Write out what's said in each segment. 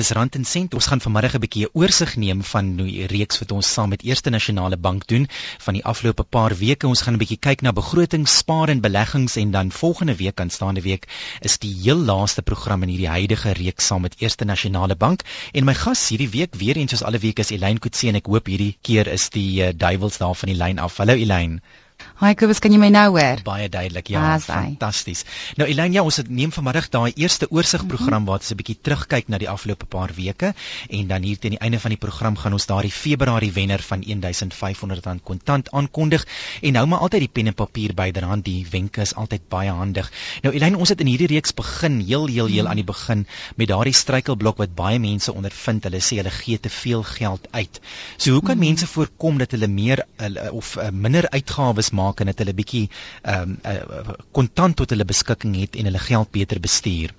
Dis Rand en Sent. Ons gaan vanmiddag 'n bietjie 'n oorsig neem van die reeks wat ons saam met Eerste Nasionale Bank doen van die afgelope paar weke. Ons gaan 'n bietjie kyk na begroting, spaar en beleggings en dan volgende week aanstaande week is die heel laaste program in hierdie huidige reeks saam met Eerste Nasionale Bank. En my gas hierdie week weer eens soos alle weke is Elyn Kutse en ek hoop hierdie keer is die uh, duiwels daar van die lyn af. Hallo Elyn. Hi Kobus, kan jy my nou hoor? Baie duidelik, ja. Fantasties. Nou Elyn, ja, ons het neem vanmiddag daai eerste oorsigprogram mm -hmm. waar ons 'n bietjie terugkyk na die afgelope paar weke en dan hier teen die einde van die program gaan ons daardie Februarie wenner van R1500 kontant aankondig en hou maar altyd die pen en papier byderhand, die wenke is altyd baie handig. Nou Elyn, ons het in hierdie reeks begin heel heel heel aan die begin met daardie struikelblok wat baie mense ondervind. Hulle sê hulle gee te veel geld uit. So hoe kan mm -hmm. mense voorkom dat hulle meer uh, of uh, minder uitgawes maak maak en dat hulle bietjie ehm um, kontant tot hulle beskikking het en hulle geld beter bestuur.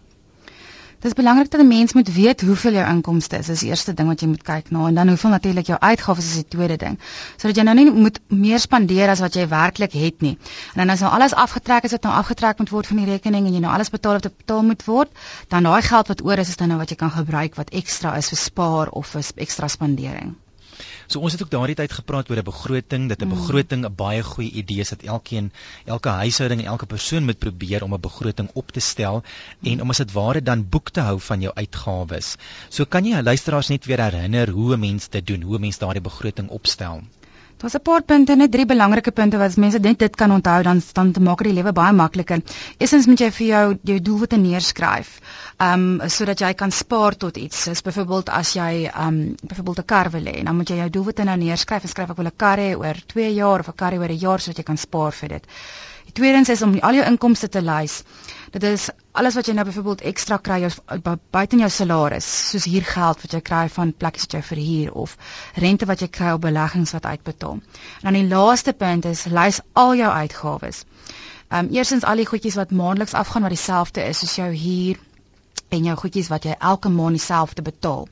Dit is belangrik dat 'n mens moet weet hoeveel jou inkomste is. Dis die eerste ding wat jy moet kyk na nou, en dan hoeveel natuurlik jou uitgawes is die tweede ding. Sodat jy nou nie moet meer spandeer as wat jy werklik het nie. En dan as nou alles afgetrek is wat nou afgetrek moet word van die rekening en jy nou alles betaal wat betaal moet word, dan daai geld wat oor is is dan nou wat jy kan gebruik wat ekstra is vir spaar of vir ekstra spandering. So ons het ook daardie tyd gepraat oor 'n begroting, dat 'n mm. begroting 'n baie goeie idee is dat elkeen, elke huishouding en elke persoon moet probeer om 'n begroting op te stel en om as dit ware dan boek te hou van jou uitgawes. So kan jy luisteraars net weer herinner hoe 'n mens dit doen, hoe 'n mens daardie begroting opstel. Daar's 'n paar punte, net drie belangrike punte wat mense net dit kan onthou dan dan maak die lewe baie makliker. Eerstens moet jy vir jou jou doelwitte neerskryf. Um sodat jy kan spaar tot iets. Soos byvoorbeeld as jy um byvoorbeeld 'n kar wil hê, dan moet jy jou doelwitte nou neerskryf en skryf ek wil 'n kar hê oor 2 jaar of 'n kar hê oor 'n jaar sodat jy kan spaar vir dit. Die tweedens is om al jou inkomste te lys. Dit is alles wat jy nou byvoorbeeld ekstra kry buite jou salaris, soos hier geld wat jy kry van plekkies wat jy verhuur of rente wat jy kry op beleggings wat uitbetaal. En dan die laaste punt is lys al jou uitgawes. Ehm um, eersins al die goedjies wat maandeliks afgaan wat dieselfde is soos jou huur, en jou goedjies wat jy elke maand dieselfde betaal.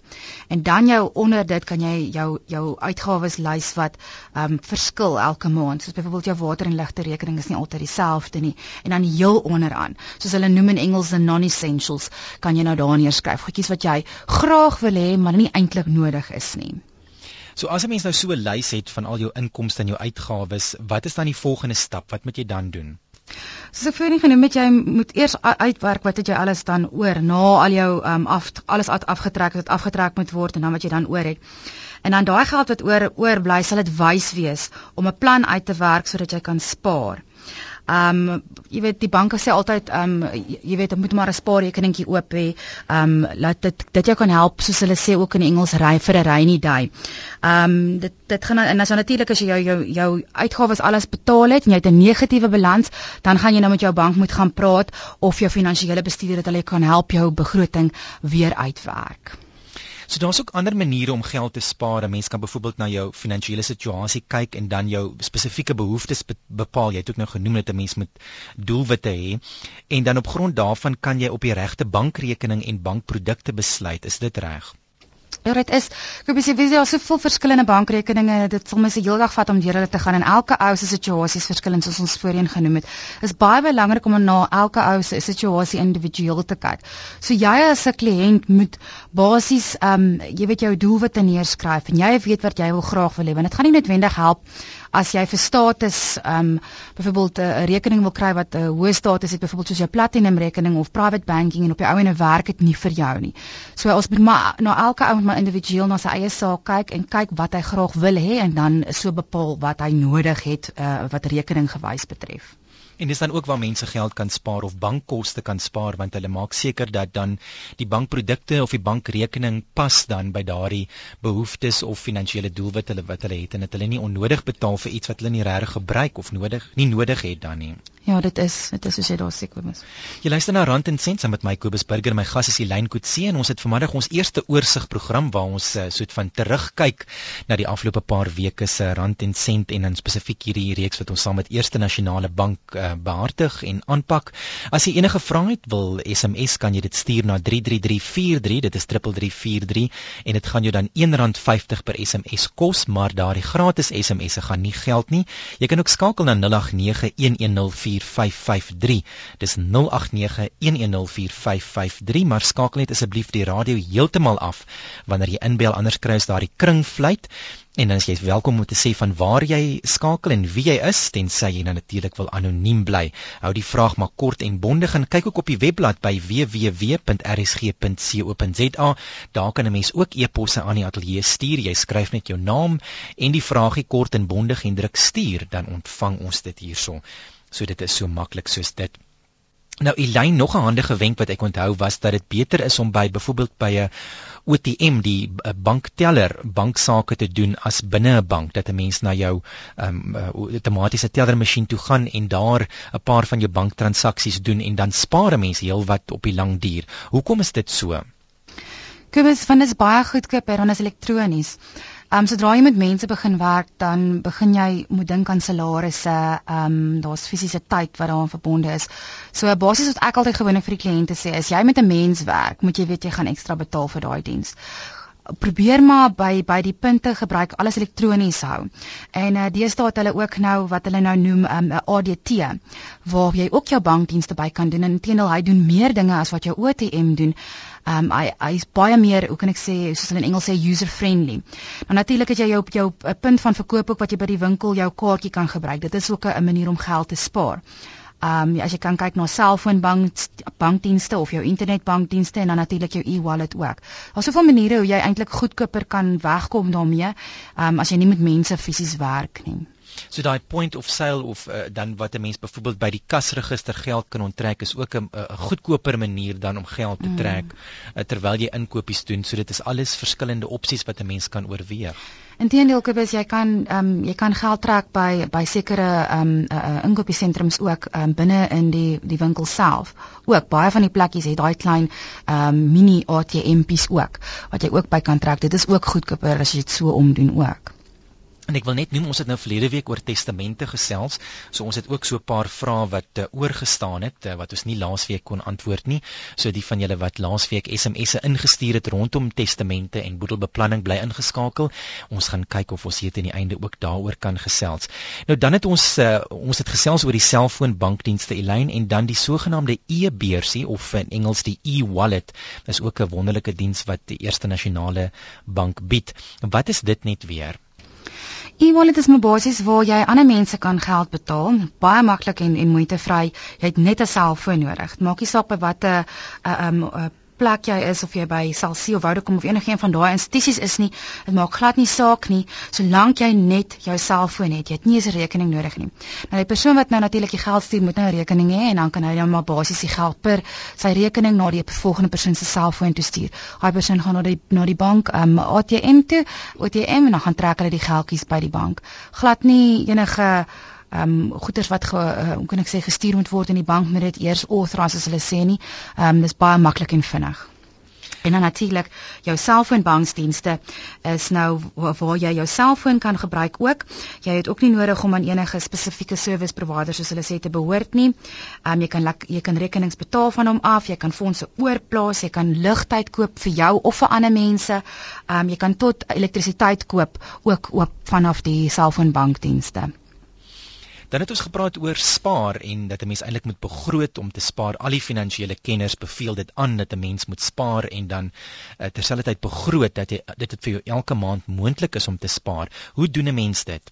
En dan jou onder dit kan jy jou jou uitgawes lys wat ehm um, verskil elke maand. Soos byvoorbeeld jou water en ligte rekening is nie altyd dieselfde nie. En dan heel onderaan, soos hulle noem in Engels the non-essentials, kan jy nou daar neerskryf goedjies wat jy graag wil hê maar nie eintlik nodig is nie. So as 'n mens nou so 'n lys het van al jou inkomste en jou uitgawes, wat is dan die volgende stap? Wat moet jy dan doen? Ek voorheen genoem het, jy moet eers uitwerk wat het jy alles dan oor na al jou um, af alles afgetrek het, afgetrek moet word en dan wat jy dan oor het. En dan daai geld wat oor oorbly, sal dit wys wees om 'n plan uit te werk sodat jy kan spaar. Ehm um, jy weet die banke sê altyd ehm um, jy, weet moet maar 'n spaarrekeningkie oop hê. Ehm um, laat dit dit jou kan help soos hulle sê ook in Engels ry vir 'n rainy day. Ehm um, dit dit gaan en as natuurlik as jy jou jou jou uitgawes alles betaal het en jy het 'n negatiewe balans, dan gaan jy nou met jou bank moet gaan praat of jou finansiële bestuurder dat hulle kan help jou begroting weer uitwerk. So daar's ook ander maniere om geld te spaar. 'n Mens kan byvoorbeeld na jou finansiële situasie kyk en dan jou spesifieke behoeftes bepaal. Jy het ook nou genoem dat 'n mens moet doelwitte hê en dan op grond daarvan kan jy op die regte bankrekening en bankprodukte besluit. Is dit reg? Ja, dit is. Ek weet jy, daar soveel verskillende bankrekeninge. Dit sal mens 'n hele dag vat om deur hulle te gaan en elke ou se situasie is verskillend soos ons voorheen genoem het. Is baie belangrik om na elke ou se situasie individueel te kyk. So jy as 'n kliënt moet basies ehm um, jy weet jou doelwitte neerskryf en jy weet wat jy wil graag wil hê want dit gaan nie noodwendig help as jy vir status ehm um, byvoorbeeld 'n rekening wil kry wat 'n hoë status het byvoorbeeld soos jou platinum rekening of private banking en op die ou ene werk dit nie vir jou nie. So ons moet maar na elke ou maar individueel na sy eie saak kyk en kyk wat hy graag wil hê en dan so bepaal wat hy nodig het uh, wat rekening gewys betref. En dis dan ook waar mense geld kan spaar of bankkoste kan spaar want hulle maak seker dat dan die bankprodukte of die bankrekening pas dan by daardie behoeftes of finansiële doelwitte wat hulle het en dat hulle nie onnodig betaal vir iets wat hulle nie regtig gebruik of nodig nie nodig het dan nie. Ja, dit is dit is as jy daar seker is. Jy luister na Rand en Sent saam met my Kobus Burger. My gas is Elyn Kutse en ons het vanmiddag ons eerste oorsigprogram waar ons uh, soet van terugkyk na die afgelope paar weke se Rand en Sent en dan spesifiek hierdie reeks wat ons saam met Eerste Nasionale Bank uh, behartig en aanpak. As jy enige vrae het, wil SMS kan jy dit stuur na 33343. Dit is 3343 en dit gaan jou dan R1.50 per SMS kos, maar daardie gratis SMS'e gaan nie geld nie. Jy kan ook skakel na 089110 1104553. Dis 0891104553, maar skakel net asseblief die radio heeltemal af wanneer jy inbel anders kry ons daardie kringfluit En dan is jy welkom om te sê van waar jy skakel en wie jy is, tensy jy nou natuurlik wil anoniem bly. Hou die vraag maar kort en bondig en kyk ook op die webblad by www.rsg.co.za. Daar kan 'n mens ook e-posse aan die ateljee stuur. Jy skryf net jou naam en die vraagie kort en bondig en druk stuur, dan ontvang ons dit hierso. So dit is so maklik soos dit. Nou Elyn nog 'n handige wenk wat ek onthou was dat dit beter is om by byvoorbeeld by 'n OTM die bankteller banksaake te doen as binne 'n bank dat 'n mens na jou um, outomatiese tellermasjien toe gaan en daar 'n paar van jou banktransaksies doen en dan spaar 'n mens heelwat op die lang duur. Hoekom is dit so? Kobus, van dit is baie goedkoper dan as elektronies. Ehm um, sodra jy met mense begin werk, dan begin jy moet dink aan salarisse. Ehm um, daar's fisiese tyd wat daaraan verbonde is. So basies wat ek altyd gewoonlik vir die kliënte sê, as jy met 'n mens werk, moet jy weet jy gaan ekstra betaal vir daai diens. Probeer maar by by die punte gebruik alles elektronies hou. En uh, deesdae het hulle ook nou wat hulle nou noem 'n um, ADT waar jy ook jou bankdienste by kan doen en teenoor hy doen meer dinge as wat jou ATM doen. Um hy hy's baie meer, hoe kan ek sê, soos hulle in Engels sê user friendly. Nou natuurlik het jy jou op jou 'n punt van verkoop ook wat jy by die winkel jou kaartjie kan gebruik. Dit is ook 'n manier om geld te spaar. Um ja, as jy kan kyk na selfoonbank bankdienste of jou internetbankdienste en dan natuurlik jou e-wallet ook. Daar's soveel maniere hoe jy eintlik goedkoper kan wegkom daarmee, um as jy nie met mense fisies werk nie. So daai point of sale of uh, dan wat 'n mens byvoorbeeld by die kasregister geld kan onttrek is ook 'n goedkoper manier dan om geld te mm. trek mm. uh, terwyl jy inkopies doen. So dit is alles verskillende opsies wat 'n mens kan oorweeg. Inteendeel Kobus, jy kan ehm um, jy kan geld trek by by sekere ehm um, uh, inkopiesentrums ook um, binne in die die winkel self. Ook baie van die plekkies het daai klein ehm um, mini ATM'pies ook wat jy ook by kan trek. Dit is ook goedkoper as jy dit so omdoen ook. En ek wil net noem ons het nou verlede week oor testamente gesels. So ons het ook so 'n paar vrae wat uh, oorgestaan het uh, wat ons nie laasweek kon antwoord nie. So die van julle wat laasweek SMS'e ingestuur het rondom testamente en boedelbeplanning bly ingeskakel. Ons gaan kyk of ons hier teen die einde ook daaroor kan gesels. Nou dan het ons uh, ons het gesels oor die selfoonbankdienste Elyn en dan die sogenaamde e-beursie of in Engels die e-wallet. Dis ook 'n wonderlike diens wat die Eerste Nasionale Bank bied. Wat is dit net weer? E-wallet is 'n basis waar jy ander mense kan geld betaal, baie maklik en en moeitevry. Jy het net 'n selfoon nodig. Dit maak nie saak by watter 'n 'n plek jy is of jy by Celsius of Vodacom of enigiets van daai institusies is nie, dit maak glad nie saak nie, solank jy net jou selfoon het. Jy het nie eens 'n rekening nodig nie. Nou die persoon wat nou natuurlik die geld stuur, moet nou 'n rekening hê en dan kan hy dan maar basies die geld per sy rekening na die volgende persoon se selfoon toe stuur. Daai persoon gaan na die na die bank, um, ATM toe, ATM en dan gaan trek hulle die geldjies by die bank. Glad nie enige ehm um, goeders wat ge, uh, hoe kan ek sê gestuur moet word in die bank moet dit eers authorize as hulle sê nie. Ehm um, dis baie maklik en vinnig. En dan natuurlik jou selfoonbanksdienste is nou waar, jy jou selfoon kan gebruik ook. Jy het ook nie nodig om aan enige spesifieke service provider soos hulle sê te behoort nie. Ehm um, jy kan jy kan rekenings betaal van hom af, jy kan fondse oorplaas, jy kan ligtyd koop vir jou of vir ander mense. Ehm um, jy kan tot elektrisiteit koop ook ook vanaf die selfoonbankdienste. Dan het ons gepraat oor spaar en dat 'n mens eintlik moet begroot om te spaar. Al die finansiële kenners beveel dit aan dat 'n mens moet spaar en dan uh, terselfdertyd begroot dat jy dit vir jou elke maand moontlik is om te spaar. Hoe doen 'n mens dit?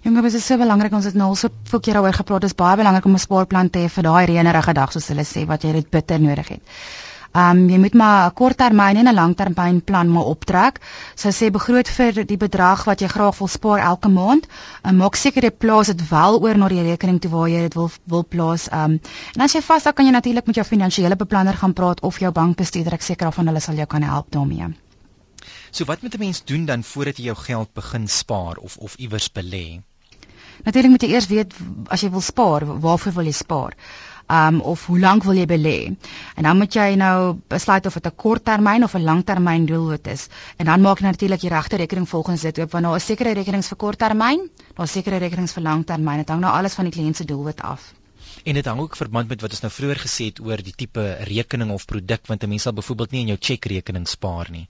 Jonge, dit is so belangrik ons het nou al so veel keer daaroor gepraat. Dit is baie belangrik om 'n spaarplan te hê vir daai reënerige dag soos hulle sê wat jy dit bitter nodig het. Ehm um, jy moet maar 'n korttermyn en 'n langtermynplan maar optrek. So sê begroot vir die bedrag wat jy graag wil spaar elke maand. En maak seker jy plaas dit wel oor na die rekening toe waar jy dit wil wil plaas. Ehm um, en as jy vas dan kan jy natuurlik met jou finansiële beplanner gaan praat of jou bankbestuurder. Ek seker of hulle sal jou kan help daarmee. So wat moet 'n mens doen dan voordat jy jou geld begin spaar of of iewers belê? Natuurlik moet jy eers weet as jy wil spaar, waarvoor wil jy spaar? Um of hoe lank wil jy belê? En dan moet jy nou besluit of dit 'n korttermyn of 'n langtermyn doelwit is. En dan maak jy natuurlik die regte rekening volgens dit oop want daar is sekere rekenings vir korttermyn, daar is sekere rekenings vir langtermyn. Dit hang nou alles van die kliënt se doelwit af. En dit hang ook verband met wat ons nou vroeër gesê het oor die tipe rekening of produk want 'n mens sal byvoorbeeld nie in jou chequerekening spaar nie.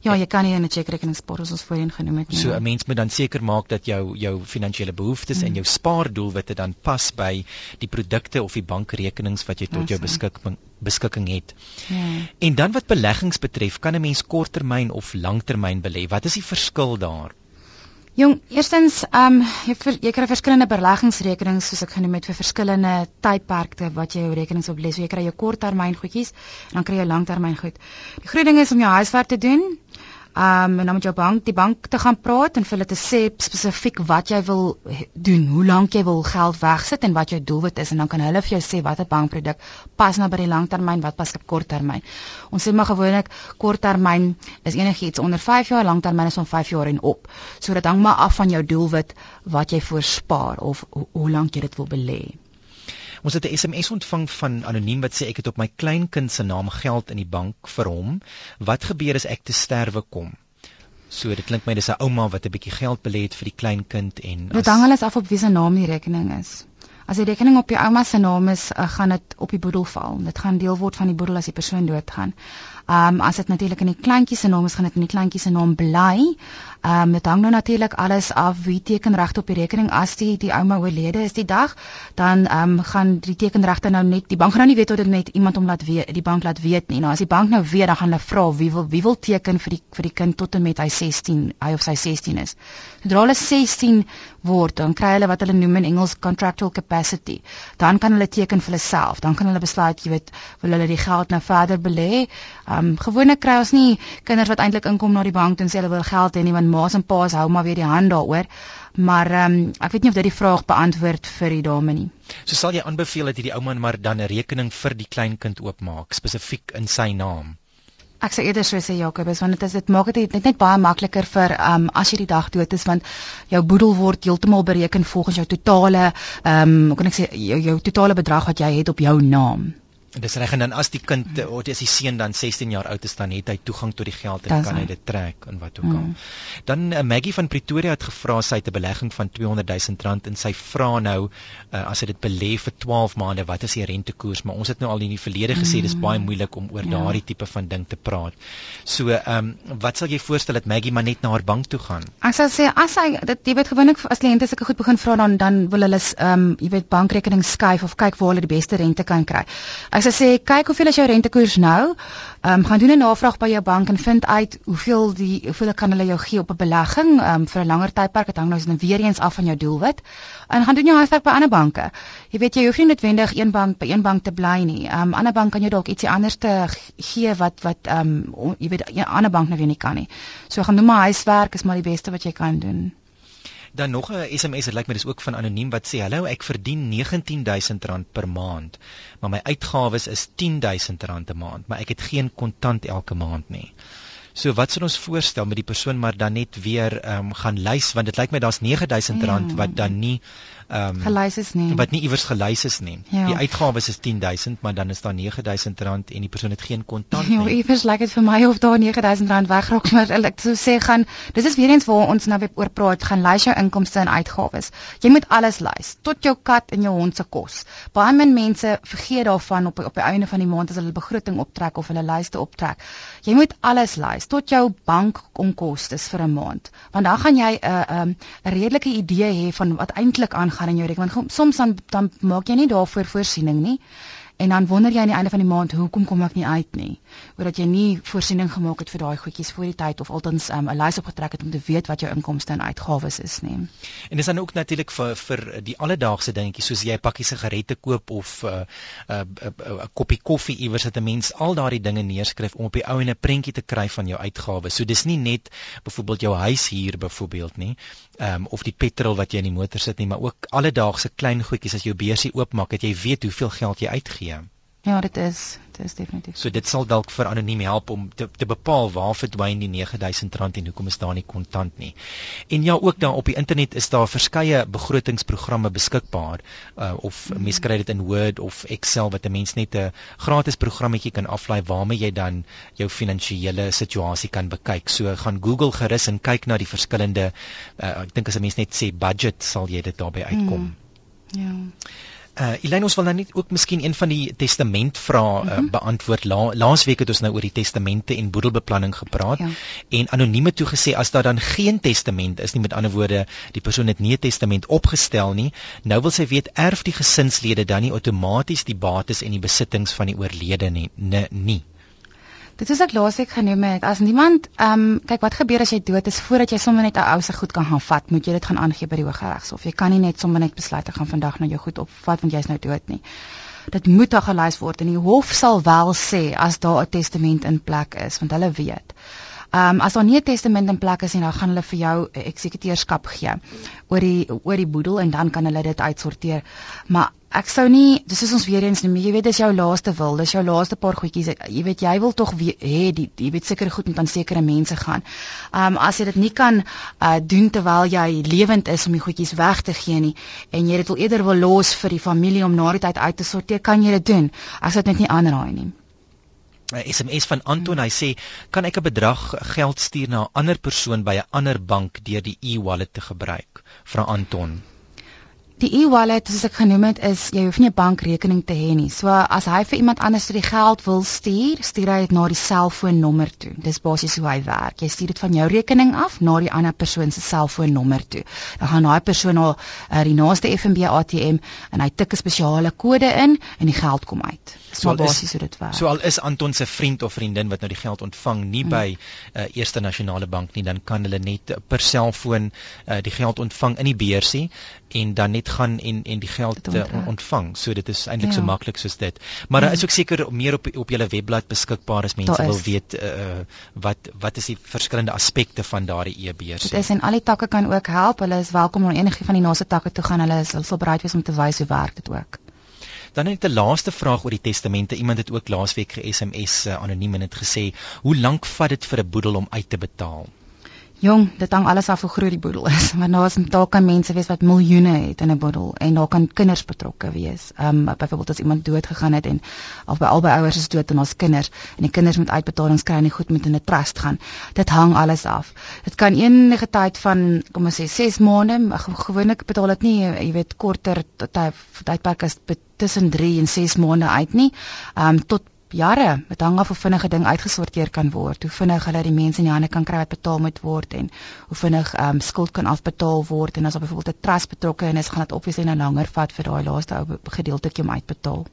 Ja, jy kan nie in 'n chequerekening spaar soos ons voorheen genoem het nie. So 'n mens moet dan seker maak dat jou jou finansiële behoeftes mm. en jou spaardoelwitte dan pas by die produkte of die bankrekenings wat jy tot jou beskikking beskikking het. Ja. En dan wat beleggings betref, kan 'n mens korttermyn of langtermyn belê? Wat is die verskil daar? Jong, eerstens, ehm um, jy, jy kry verskillende beleggingsrekenings soos ek genoem het vir verskillende tydperke wat jy jou rekenings op lê. So jy kry jou korttermyn goedjies en dan kry jy langtermyn goed. Die groot ding is om jou huiswerk te doen um en dan met jou bank die bank te gaan praat en vir hulle te sê spesifiek wat jy wil doen, hoe lank jy wil geld wegsit en wat jou doelwit is en dan kan hulle vir jou sê watter bankproduk pas nou by die langtermyn, wat pas op korttermyn. Ons sê maar gewoonlik korttermyn is enigiets onder 5 jaar, langtermyn is van 5 jaar en op. So dit hang maar af van jou doelwit wat jy voorspaar of hoe, hoe lank jy dit wil belê. Ons het 'n SMS ontvang van anoniem wat sê ek het op my kleinkind se naam geld in die bank vir hom. Wat gebeur as ek te sterwe kom? So dit klink my dis 'n ouma wat 'n bietjie geld belê het vir die kleinkind en as... Dit hang alles af op wie se naam die rekening is. As die rekening op die ouma se naam is, uh, gaan dit op die boedel val. Dit gaan deel word van die boedel as die persoon doodgaan. Ehm um, as dit natuurlik in die kleintjie se naam is, gaan dit in die kleintjie se naam bly. Ehm um, dit hang nou natuurlik alles af wie teken regte op die rekening as die die ouma oorlede is die dag, dan ehm um, gaan die tekenregte nou net die bank gaan nou nie weet of dit net iemand om laat weet die bank laat weet nie. Nou as die bank nou weet, dan gaan hulle vra wie wil wie wil teken vir die vir die kind tot en met hy 16, hy of sy 16 is. Sodra hulle 16 word, dan kry hulle wat hulle noem in Engels contractual capacity. Dan kan hulle teken vir hulle self. Dan kan hulle besluit, jy weet, wil hulle die geld nou verder belê Ehm um, gewoonlik kry ons nie kinders wat eintlik inkom na die bank en sê hulle wil geld hê nie want ma's en pa's hou maar weer die hand daaroor. Maar ehm um, ek weet nie of dit die vraag beantwoord vir die dame nie. So sal jy aanbeveel dat hierdie ouma maar dan 'n rekening vir die kleinkind oopmaak spesifiek in sy naam. Ek sê eerder so sê Jakobus want dit is dit maak dit net net baie makliker vir ehm um, as jy die dag dood is want jou boedel word heeltemal bereken volgens jou totale ehm um, hoe kan ek sê jou, jou totale bedrag wat jy het op jou naam. Dis reg en dan as die kind mm. of as die seun dan 16 jaar oud is dan het hy toegang tot die geld en kan hy dit trek en wat ook al. Mm. Dan uh, Maggie van Pretoria het gevra sy het 'n belegging van 200 000 rand en sy vra nou uh, as sy dit belê vir 12 maande wat is die rentekoers maar ons het nou al in die verlede gesê mm. dis baie moeilik om oor ja. daardie tipe van ding te praat. So ehm um, wat sal jy voorstel dat Maggie maar net na haar bank toe gaan? Ek sal sê as hy dit jy weet gewoonlik as kliënte sulke goed begin vra dan dan wil hulle ehm um, jy weet bankrekening skuif of kyk waar hulle die beste rente kan kry. Ek Ek sê kyk hoeveel is jou rentekoers nou. Ehm um, gaan doen 'n navraag by jou bank en vind uit hoeveel die hoeveel kan hulle jou gee op 'n belegging ehm um, vir 'n langer tydperk. Dit hang nou weer eens af van jou doelwit. En gaan doen jou huiswerk by ander banke. Jy weet jy hoef nie noodwendig een bank by een bank te bly nie. Ehm um, ander bank kan jou dalk ietsie anders te gee wat wat ehm um, jy weet 'n ander bank nou weer nie kan nie. So gaan doen maar huiswerk is maar die beste wat jy kan doen. Dan nog 'n SMS, dit lyk my dis ook van anoniem wat sê: "Hallo, ek verdien R19000 per maand, maar my uitgawes is R10000 'n maand, maar ek het geen kontant elke maand nie." So wat sou ons voorstel met die persoon maar dan net weer ehm um, gaan lys want dit lyk my daar's R9000 ja. wat dan nie ehm um, gelys is nie. Wat nie iewers gelys is nie. Ja. Die uitgawes is 10000, maar dan is daar R9000 en die persoon het geen kontant ja, nie. Ja, iewers lyk dit vir my of daar R9000 wegraak, maar ek sou sê gaan dis is weer eens waar ons nou weer oor praat, gaan lys jou inkomste en uitgawes. Jy moet alles lys, tot jou kat en jou hond se kos. Baie min mense vergeet daarvan op op die einde van die maand as hulle begroting optrek of hulle lyste optrek. Jy moet alles lys tot jou bankonkoste vir 'n maand, want dan gaan jy 'n uh, 'n um, redelike idee hê van wat eintlik aangaan gaan in jou rekening. Want soms dan dan maak jy nie daarvoor voorsiening nie. En dan wonder jy aan die einde van die maand hoekom kom ek nie uit nie omdat jy nie voorsiening gemaak het vir daai goedjies voor die tyd of altens um, 'n lys opgetrek het om te weet wat jou inkomste en uitgawes is nie. En dis dan ook natuurlik vir vir die alledaagse dingetjies soos jy 'n pakkie sigarette koop of 'n uh, 'n uh, uh, uh, uh, koppie koffie iewers dat 'n mens al daardie dinge neerskryf om op die ou en 'n prentjie te kry van jou uitgawes. So dis nie net byvoorbeeld jou huis hier byvoorbeeld nie, um, of die petrol wat jy in die motor sit nie, maar ook alledaagse klein goedjies as jou beursie oopmaak, dat jy weet hoeveel geld jy uitgee. Ja, dit is dit is definitief. So dit sal dalk vir anoniem help om te, te bepaal waar verdwyn die R9000 en hoekom is daar nie kontant nie. En ja, ook daar op die internet is daar verskeie begrotingsprogramme beskikbaar uh, of mm. mens kry dit in Word of Excel wat 'n mens net 'n gratis programmetjie kan aflaai waarmee jy dan jou finansiële situasie kan bekyk. So gaan Google gerus en kyk na die verskillende uh, ek dink as 'n mens net sê budget sal jy dit daarbey uitkom. Mm. Ja. Uh Elaine ons wil nou net ook miskien een van die testament vra uh, mm -hmm. beantwoord. La, Laasweek het ons nou oor die testamente en boedelbeplanning gepraat ja. en anonieme toe gesê as daar dan geen testament is nie met ander woorde die persoon het nie 'n testament opgestel nie, nou wil sy weet erf die gesinslede dan nie outomaties die bates en die besittings van die oorlede nie. Nee, nie. Dit is ek laasweek genoem het. As niemand ehm um, kyk wat gebeur as jy dood is voordat jy sommer net 'n ou se goed kan gaan vat, moet jy dit gaan aangee by die Hooggeregshof. Jy kan nie net sommer net besluit gaan vandag nou jou goed opvat want jy's nou dood nie. Dit moet daar gelys word en die hof sal wel sê as daar 'n testament in plek is, want hulle weet. Ehm um, as daar nie 'n testament in plek is nie, dan gaan hulle vir jou 'n eksekuteurskap gee oor die oor die boedel en dan kan hulle dit uitsorteer. Maar ek sou nie, dis is ons weer eens nie, jy weet dis jou laaste wil, dis jou laaste paar goedjies. Jy weet jy wil tog hê die jy weet seker goed met aan sekere mense gaan. Um, as jy dit nie kan uh doen terwyl jy lewend is om die goedjies weg te gee nie en jy dit wil eerder wil los vir die familie om na die tyd uit te sorteer, kan jy dit doen. Ek sou dit net nie aanraai nie. 'n SMS van Anton. Hy sê, "Kan ek 'n bedrag geld stuur na 'n ander persoon by 'n ander bank deur die e-wallet te gebruik?" Vra Anton. Die e-wallet soos ek genoem het is jy hoef nie 'n bankrekening te hê nie. So as hy vir iemand anders die geld wil stuur, stuur hy dit na die selfoonnommer toe. Dis basies hoe hy werk. Jy stuur dit van jou rekening af na die ander persoon se selfoonnommer toe. Dan gaan daai persoon na uh, die naaste FNB ATM en hy tik 'n spesiale kode in en die geld kom uit. So al basies hoe dit werk. So al is Anton se vriend of vriendin wat nou die geld ontvang nie hmm. by uh, Eerste Nasionale Bank nie, dan kan hulle net per selfoon uh, die geld ontvang in die beursie en dan net gaan en en die geld uh, ontvang. So dit is eintlik ja. so maklik soos dit. Maar daar ja. is ook seker meer op op julle webblad beskikbaar as mense wil weet uh, wat wat is die verskillende aspekte van daardie e-beurs. Dit is en al die takke kan ook help. Hulle is welkom om enige van die naaste takke toe gaan. Hulle is hulle sal bereid wees om te wys hoe werk dit ook. Dan het 'n laaste vraag oor die testamente. Iemand het ook laasweek ge-SMS uh, anoniem en het gesê, "Hoe lank vat dit vir 'n boedel om uit te betaal?" Jong, dit hang alles af hoe groot die boedel is. Want daar is daar kan mense wees wat miljoene het in 'n boedel en daar kan kinders betrokke wees. Ehm um, byvoorbeeld as iemand dood gegaan het en of by albei ouers is dood en ons kinders en die kinders moet uitbetalings kry en nie goed met in 'n trust gaan. Dit hang alles af. Dit kan enige tyd van kom ons sê 6 maande, gewoonlik betaal dit nie, jy weet, korter tydperk is tussen 3 en 6 maande uit nie. Ehm um, tot jare. Dit hang af hoe vinnig 'n ding uitgesorteer kan word, hoe vinnig hulle die mense in die hande kan kry wat betaal moet word en hoe vinnig ehm um, skuld kan afbetaal word en as daar byvoorbeeld 'n trust betrokke is, gaan dit obviously nou langer vat vir daai laaste ou gedeeltjie om uitbetaal.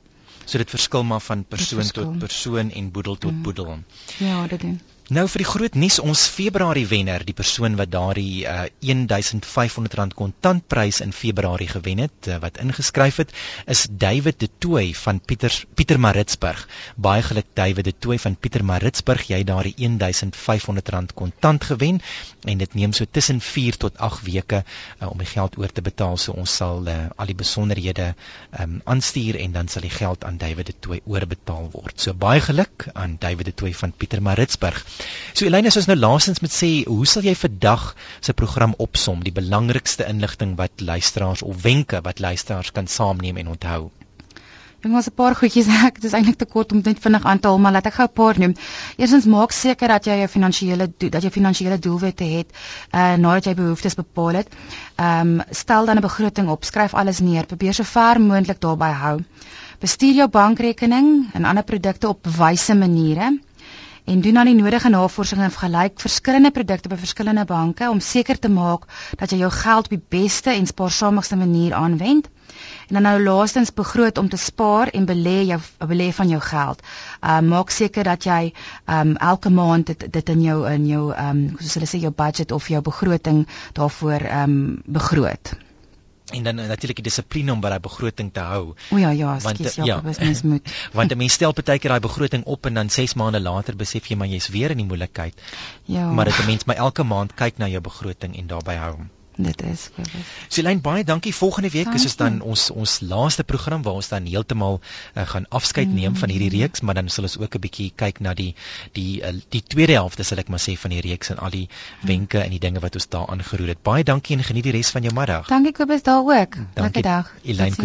So dit verskil maar van persoon tot persoon en boedel tot mm. boedel. Ja, dit doen. Nou vir die groot nuus ons Februarie wenner, die persoon wat daardie uh, R1500 kontantprys in Februarie gewen het, uh, wat ingeskryf het, is David De Tooy van Pieter Pietermaritzburg. Baie geluk David De Tooy van Pietermaritzburg, jy het daardie R1500 kontant gewen en dit neem so tussen 4 tot 8 weke uh, om die geld oor te betaal. So ons sal uh, al die besonderhede um, aanstuur en dan sal die geld aan David De Tooy oorbetaal word. So baie geluk aan David De Tooy van Pietermaritzburg. So Elena, as ons nou laasens moet sê, hoe sal jy vandag se program opsom, die belangrikste inligting wat luisteraars of wenke wat luisteraars kan saamneem en onthou? Ek het 'n paar goedjies ek dis eintlik te kort om net vinnig aan te haal, maar laat ek gou 'n paar noem. Eerstens maak seker dat jy jou finansiële dat jy finansiële doelwitte het uh nadat jy behoeftes bepaal het. Ehm um, stel dan 'n begroting op, skryf alles neer, probeer so ver moontlik daarby hou. Bestuur jou bankrekening en ander produkte op wyse maniere en doen dan die nodige navorsing en vergelyk verskillende produkte by verskillende banke om seker te maak dat jy jou geld op die beste en spaarsaamste manier aanwend. En dan nou laastens begroot om te spaar en belê jou belê van jou geld. Ehm uh, maak seker dat jy ehm um, elke maand dit dit in jou in jou ehm um, soos hulle sê jou budget of jou begroting daarvoor ehm um, begroot en dan natuurlik die dissipline om by daai begroting te hou. O ja, ja, skus, ja, ja mens moet. Want 'n mens stel baie keer daai begroting op en dan 6 maande later besef jy maar jy's weer in die moeilikheid. Ja. Maar dit 'n mens my elke maand kyk na jou begroting en daarbey hou dit is gewis. Silien baie dankie. Volgende week dankie. is dit dan ons ons laaste program waar ons dan heeltemal uh, gaan afskeid neem mm. van hierdie mm. reeks, maar dan sal ons ook 'n bietjie kyk na die die uh, die tweede helfte sal ek maar sê van die reeks en al die mm. wenke en die dinge wat ons daar aangeroer het. Baie dankie en geniet die res van jou middag. Dankie Kobus daar ook. Lekker dag. Elyn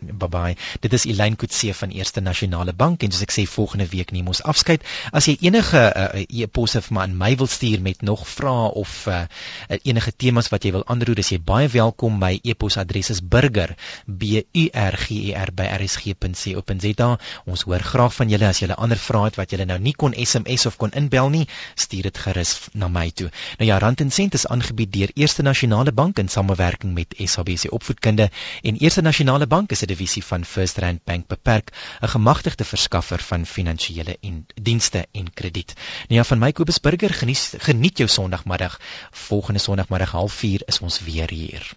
Bye bye. Dit is Elaine Kutse van Eerste Nasionale Bank en soos ek sê volgende week neem ons afskeid. As jy enige uh, e-posse vir my aan my wil stuur met nog vrae of uh, enige temas wat jy wil aanroer, is jy baie welkom. My e-posadres is burger b u r g e r by rsg.co.za. Ons hoor graag van julle as julle ander vrae het wat julle nou nie kon SMS of kon inbel nie, stuur dit gerus na my toe. Nou ja, Rand en Sent is aangebied deur Eerste Nasionale Bank in samewerking met SABC Opvoedkunde en Eerste Nasionale Bank is 'n divisie van First Rand Bank beperk, 'n gemagtigde verskaffer van finansiële en dienste en krediet. Nou ja, van my Kobus Burger, geniet geniet jou Sondagmiddag. Volgende Sondagmiddag 04:30 is ons weer hier.